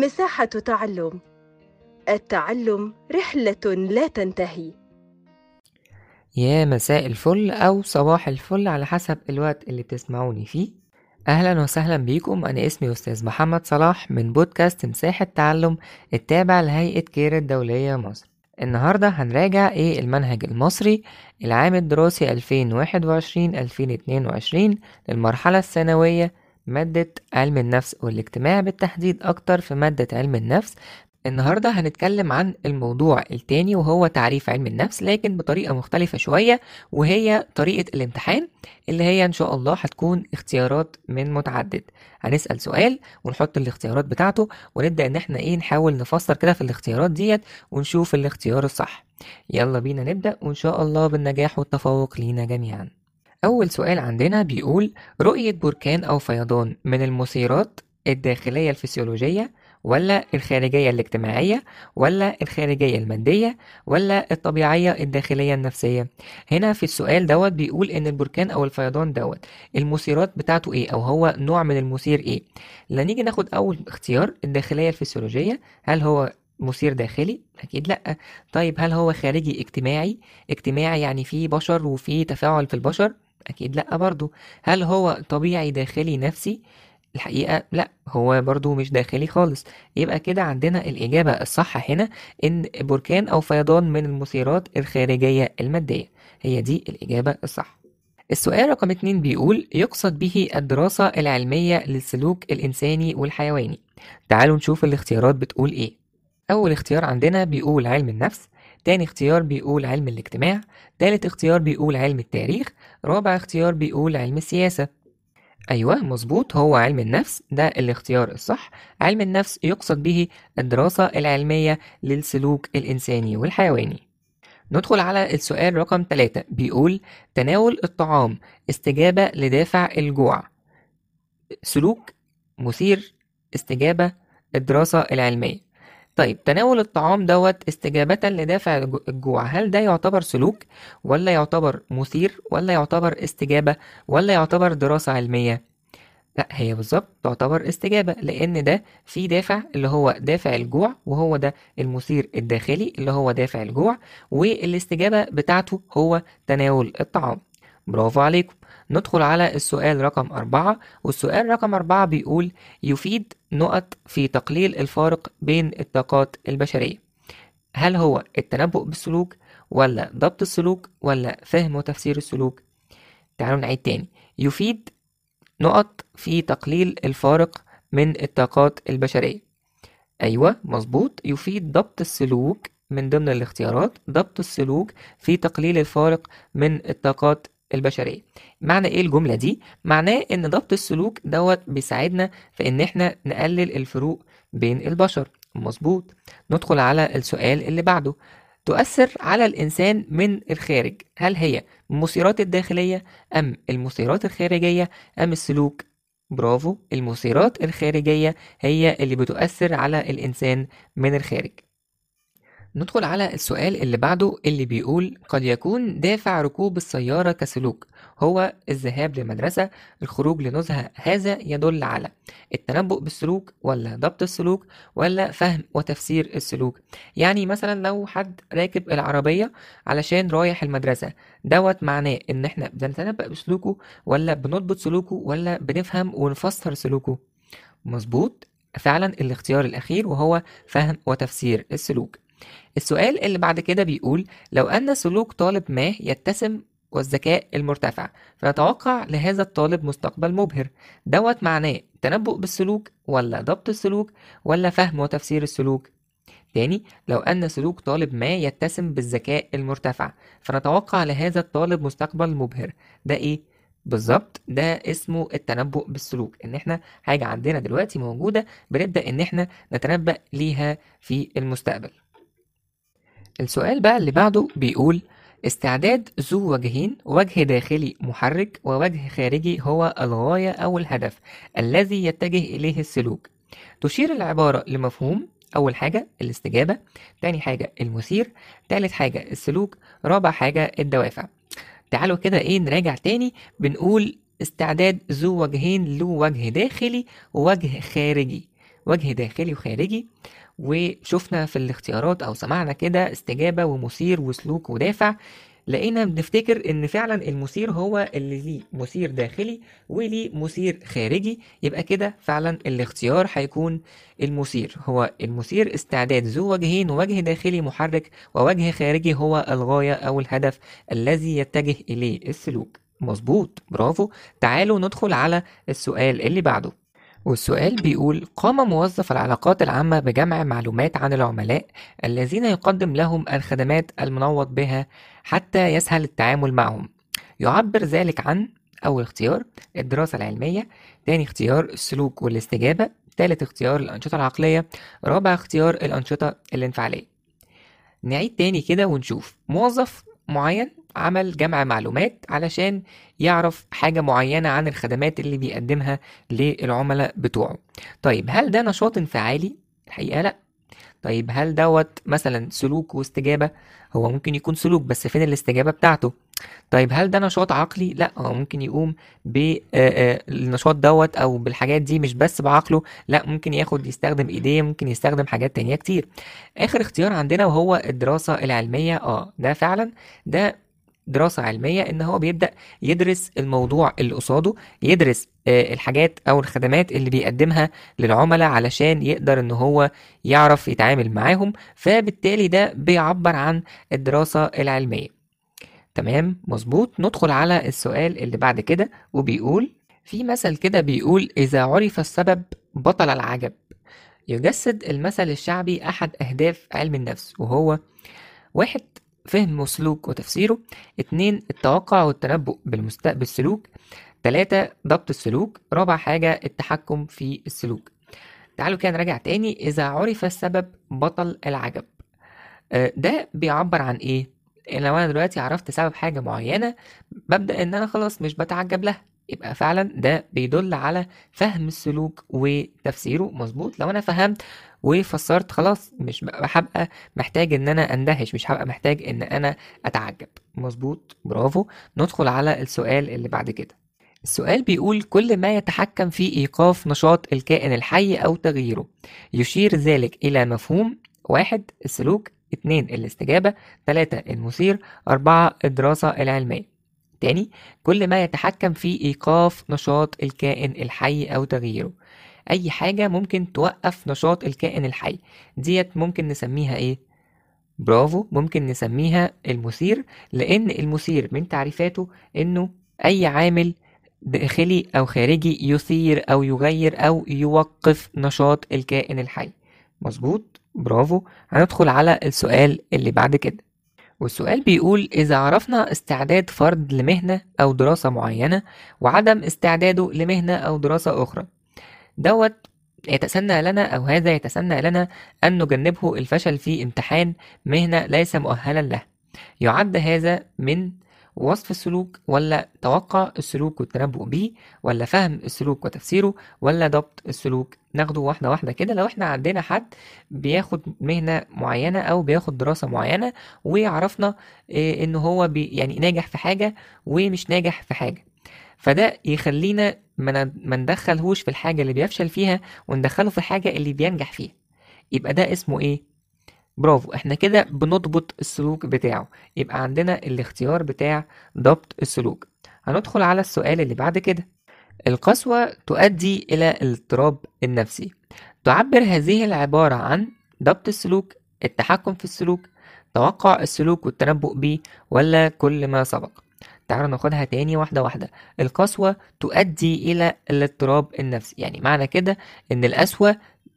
مساحة تعلم. التعلم رحلة لا تنتهي. يا مساء الفل أو صباح الفل على حسب الوقت اللي بتسمعوني فيه. أهلا وسهلا بيكم. أنا اسمي أستاذ محمد صلاح من بودكاست مساحة تعلم التابع لهيئة كير الدولية مصر. النهاردة هنراجع إيه المنهج المصري العام الدراسي 2021-2022 للمرحلة الثانوية مادة علم النفس والاجتماع بالتحديد أكتر في مادة علم النفس. النهاردة هنتكلم عن الموضوع التاني وهو تعريف علم النفس لكن بطريقة مختلفة شوية وهي طريقة الامتحان اللي هي إن شاء الله هتكون اختيارات من متعدد. هنسأل سؤال ونحط الاختيارات بتاعته ونبدأ إن إحنا إيه نحاول نفسر كده في الاختيارات ديت ونشوف الاختيار الصح. يلا بينا نبدأ وإن شاء الله بالنجاح والتفوق لينا جميعا. أول سؤال عندنا بيقول رؤية بركان أو فيضان من المثيرات الداخلية الفسيولوجية ولا الخارجية الاجتماعية ولا الخارجية المادية ولا الطبيعية الداخلية النفسية؟ هنا في السؤال دوت بيقول إن البركان أو الفيضان دوت المثيرات بتاعته إيه أو هو نوع من المثير إيه؟ لا نيجي ناخد أول اختيار الداخلية الفسيولوجية. هل هو مثير داخلي؟ أكيد لأ. طيب هل هو خارجي اجتماعي؟ اجتماعي يعني في بشر وفي تفاعل في البشر؟ أكيد. لأ برضو هل هو طبيعي داخلي نفسي؟ الحقيقة لأ هو برضو مش داخلي خالص. يبقى كده عندنا الإجابة الصح هنا إن بركان أو فيضان من المثيرات الخارجية المادية. هي دي الإجابة الصح. السؤال رقم اتنين بيقول يقصد به الدراسة العلمية للسلوك الإنساني والحيواني. تعالوا نشوف الاختيارات بتقول إيه. أول اختيار عندنا بيقول علم النفس. تاني اختيار بيقول علم الاجتماع تالت اختيار بيقول علم التاريخ رابع اختيار بيقول علم السياسة. أيوة مظبوط هو علم النفس ده الاختيار الصح. علم النفس يقصد به الدراسة العلمية للسلوك الإنساني والحيواني. ندخل على السؤال رقم 3 بيقول تناول الطعام استجابة لدافع الجوع. سلوك مثير استجابة الدراسة العلمية. طيب تناول الطعام دوت استجابة لدافع الجوع. هل ده يعتبر سلوك ولا يعتبر مثير ولا يعتبر استجابة ولا يعتبر دراسة علمية؟ لا هي بالظبط تعتبر استجابة لأن ده في دافع اللي هو دافع الجوع وهو ده المثير الداخلي اللي هو دافع الجوع والاستجابة بتاعته هو تناول الطعام. برافو عليكم. ندخل على السؤال رقم أربعة والسؤال رقم أربعة بيقول يفيد نقط في تقليل الفارق بين الطاقات البشرية. هل هو التنبؤ بالسلوك ولا ضبط السلوك ولا فهم وتفسير السلوك؟ تعالوا نعيد تاني. يفيد نقط في تقليل الفارق من الطاقات البشرية. أيوة مظبوط. يفيد ضبط السلوك من ضمن الاختيارات ضبط السلوك في تقليل الفارق من الطاقات البشرية. معنى إيه الجملة دي؟ معناه إن ضبط السلوك دوت بيساعدنا في إن إحنا نقلل الفروق بين البشر. مظبوط. ندخل على السؤال اللي بعده. تؤثر على الإنسان من الخارج. هل هي المثيرات الداخلية أم المثيرات الخارجية أم السلوك؟ برافو. المثيرات الخارجية هي اللي بتؤثر على الإنسان من الخارج. ندخل على السؤال اللي بعده اللي بيقول قد يكون دافع ركوب السيارة كسلوك هو الذهاب للمدرسة الخروج لنزهة هذا يدل على التنبؤ بالسلوك ولا ضبط السلوك ولا فهم وتفسير السلوك؟ يعني مثلا لو حد راكب العربية علشان رايح المدرسة دوت معناه إن إحنا بنتنبأ بسلوكه ولا بنضبط سلوكه ولا بنفهم ونفسر سلوكه؟ مظبوط فعلا الاختيار الأخير وهو فهم وتفسير السلوك. السؤال اللي بعد كده بيقول لو أن سلوك طالب ما يتسم والذكاء المرتفع فنتوقع لهذا الطالب مستقبل مبهر. دوت معناه تنبؤ بالسلوك ولا ضبط السلوك ولا فهم وتفسير السلوك؟ تاني لو أن سلوك طالب ما يتسم بالذكاء المرتفع فنتوقع لهذا الطالب مستقبل مبهر. ده إيه؟ بالظبط ده اسمه التنبؤ بالسلوك. إن إحنا حاجة عندنا دلوقتي موجودة بنبدأ إن إحنا نتنبأ ليها في المستقبل. السؤال بقى اللي بعده بيقول استعداد ذو وجهين وجه داخلي محرك ووجه خارجي هو الغاية أو الهدف الذي يتجه إليه السلوك. تشير العبارة لمفهوم أول حاجة الاستجابة تاني حاجة المثير تالت حاجة السلوك رابع حاجة الدوافع. تعالوا كده إيه نراجع تاني بنقول استعداد ذو وجهين له وجه داخلي ووجه خارجي. وجه داخلي وخارجي وشفنا في الاختيارات أو سمعنا كده استجابة ومثير وسلوك ودافع لقينا بنفتكر إن فعلا المثير هو اللي ليه مثير داخلي وليه مثير خارجي يبقى كده فعلا الاختيار هيكون المثير. هو المثير استعداد ذو وجهين وجه داخلي محرك ووجه خارجي هو الغاية أو الهدف الذي يتجه إليه السلوك. مظبوط. برافو. تعالوا ندخل على السؤال اللي بعده. والسؤال بيقول قام موظف العلاقات العامة بجمع معلومات عن العملاء الذين يقدم لهم الخدمات المنوط بها حتى يسهل التعامل معهم. يعبر ذلك عن أول اختيار الدراسة العلمية تاني اختيار السلوك والاستجابة تالت اختيار الأنشطة العقلية رابع اختيار الأنشطة الانفعالية. نعيد تاني كده ونشوف موظف معين عمل جمع معلومات علشان يعرف حاجة معينة عن الخدمات اللي بيقدمها للعملاء بتوعه طيب هل ده نشاط انفعالي؟ الحقيقة لأ طيب هل دوت مثلا سلوك واستجابة؟ هو ممكن يكون سلوك بس فين الاستجابة بتاعته؟ طيب هل ده نشاط عقلي؟ لا هو ممكن يقوم بالنشاط دوت أو بالحاجات دي مش بس بعقله لا ممكن ياخد يستخدم إيديه ممكن يستخدم حاجات تانية كتير آخر اختيار عندنا وهو الدراسة العلمية آه ده فعلا ده دراسة علمية إن هو بيبدأ يدرس الموضوع اللي قصاده يدرس آه، الحاجات أو الخدمات اللي بيقدمها للعملاء علشان يقدر إن هو يعرف يتعامل معاهم فبالتالي ده بيعبر عن الدراسة العلمية. تمام؟ مظبوط. ندخل على السؤال اللي بعد كده وبيقول في مثل كده بيقول إذا عرف السبب بطل العجب. يجسد المثل الشعبي أحد أهداف علم النفس وهو واحد فهم وسلوك وتفسيره اتنين التوقع والتنبؤ بالمست... بالسلوك تلاتة ضبط السلوك رابع حاجة التحكم في السلوك. تعالوا كده نراجع تاني إذا عرف السبب بطل العجب. آه، ده بيعبر عن إيه؟ لو أنا دلوقتي عرفت سبب حاجة معينة ببدأ إن أنا خلاص مش بتعجب لها. يبقى فعلا ده بيدل على فهم السلوك وتفسيره. مظبوط؟ لو أنا فهمت وفسرت خلاص مش بقى- هبقى محتاج إن أنا أندهش مش هبقى محتاج إن أنا أتعجب. مظبوط برافو. ندخل على السؤال اللي بعد كده. السؤال بيقول كل ما يتحكم في إيقاف نشاط الكائن الحي أو تغييره يشير ذلك إلى مفهوم واحد السلوك اتنين الاستجابة تلاتة المثير أربعة الدراسة العلمية. تاني كل ما يتحكم في إيقاف نشاط الكائن الحي أو تغييره. أي حاجة ممكن توقف نشاط الكائن الحي. ديت ممكن نسميها إيه؟ برافو ممكن نسميها المثير لأن المثير من تعريفاته إنه أي عامل داخلي أو خارجي يثير أو يغير أو يوقف نشاط الكائن الحي. مظبوط؟ برافو. هندخل على السؤال اللي بعد كده. والسؤال بيقول إذا عرفنا استعداد فرد لمهنة أو دراسة معينة وعدم استعداده لمهنة أو دراسة أخرى دوت يتسنى لنا أو هذا يتسنى لنا أن نجنبه الفشل في امتحان مهنة ليس مؤهلا له. يعد هذا من وصف السلوك ولا توقع السلوك والتنبؤ به ولا فهم السلوك وتفسيره ولا ضبط السلوك. ناخده واحدة واحدة كده. لو إحنا عندنا حد بياخد مهنة معينة أو بياخد دراسة معينة وعرفنا إيه إن هو بي يعني ناجح في حاجة ومش ناجح في حاجة. فده يخلينا ما ندخلهوش في الحاجة اللي بيفشل فيها وندخله في الحاجة اللي بينجح فيها. يبقى ده اسمه إيه؟ برافو إحنا كده بنضبط السلوك بتاعه. يبقى عندنا الاختيار بتاع ضبط السلوك. هندخل على السؤال اللي بعد كده. القسوة تؤدي إلى الاضطراب النفسي. تعبر هذه العبارة عن ضبط السلوك التحكم في السلوك توقع السلوك والتنبؤ به ولا كل ما سبق؟ تعالوا ناخدها تاني واحدة واحدة. القسوة تؤدي إلى الاضطراب النفسي. يعني معنى كده إن القسوة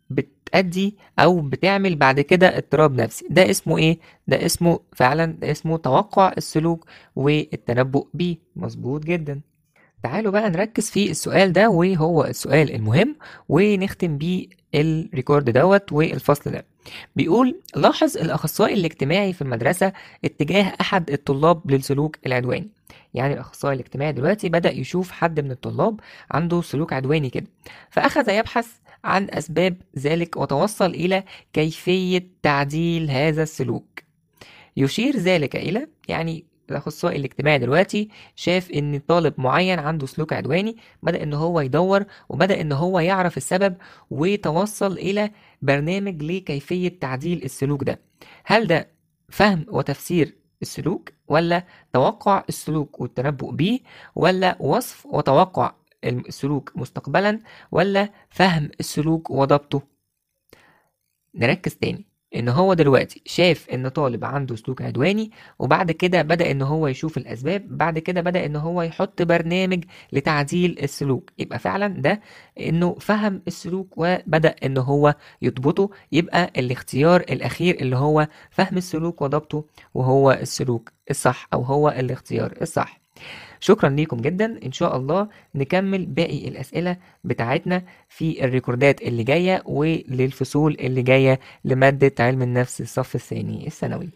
بتأدي أو بتعمل بعد كده اضطراب نفسي. ده اسمه إيه؟ ده اسمه فعلا ده اسمه توقع السلوك والتنبؤ بيه. مظبوط جدا. تعالوا بقى نركز في السؤال ده وهو السؤال المهم ونختم بيه الريكورد دوت والفصل ده. بيقول لاحظ الأخصائي الاجتماعي في المدرسة اتجاه أحد الطلاب للسلوك العدواني. يعني الأخصائي الاجتماعي دلوقتي بدأ يشوف حد من الطلاب عنده سلوك عدواني كده. فأخذ يبحث عن أسباب ذلك وتوصل إلى كيفية تعديل هذا السلوك. يشير ذلك إلى يعني الأخصائي الاجتماعي دلوقتي شاف إن طالب معين عنده سلوك عدواني بدأ إن هو يدور وبدأ إن هو يعرف السبب وتوصل إلى برنامج لكيفية تعديل السلوك ده. هل ده فهم وتفسير السلوك ولا توقع السلوك والتنبؤ بيه ولا وصف وتوقع السلوك مستقبلا ولا فهم السلوك وضبطه. نركز تاني. إن هو دلوقتي شاف إن طالب عنده سلوك عدواني وبعد كده بدأ إن هو يشوف الأسباب بعد كده بدأ إن هو يحط برنامج لتعديل السلوك. يبقى فعلا ده إنه فهم السلوك وبدأ إن هو يضبطه يبقى الاختيار الأخير اللي هو فهم السلوك وضبطه وهو السلوك الصح أو هو الاختيار الصح. شكرا ليكم جدا. إن شاء الله نكمل باقي الأسئلة بتاعتنا في الريكوردات اللي جاية وللفصول اللي جاية لمادة علم النفس الصف الثاني الثانوي.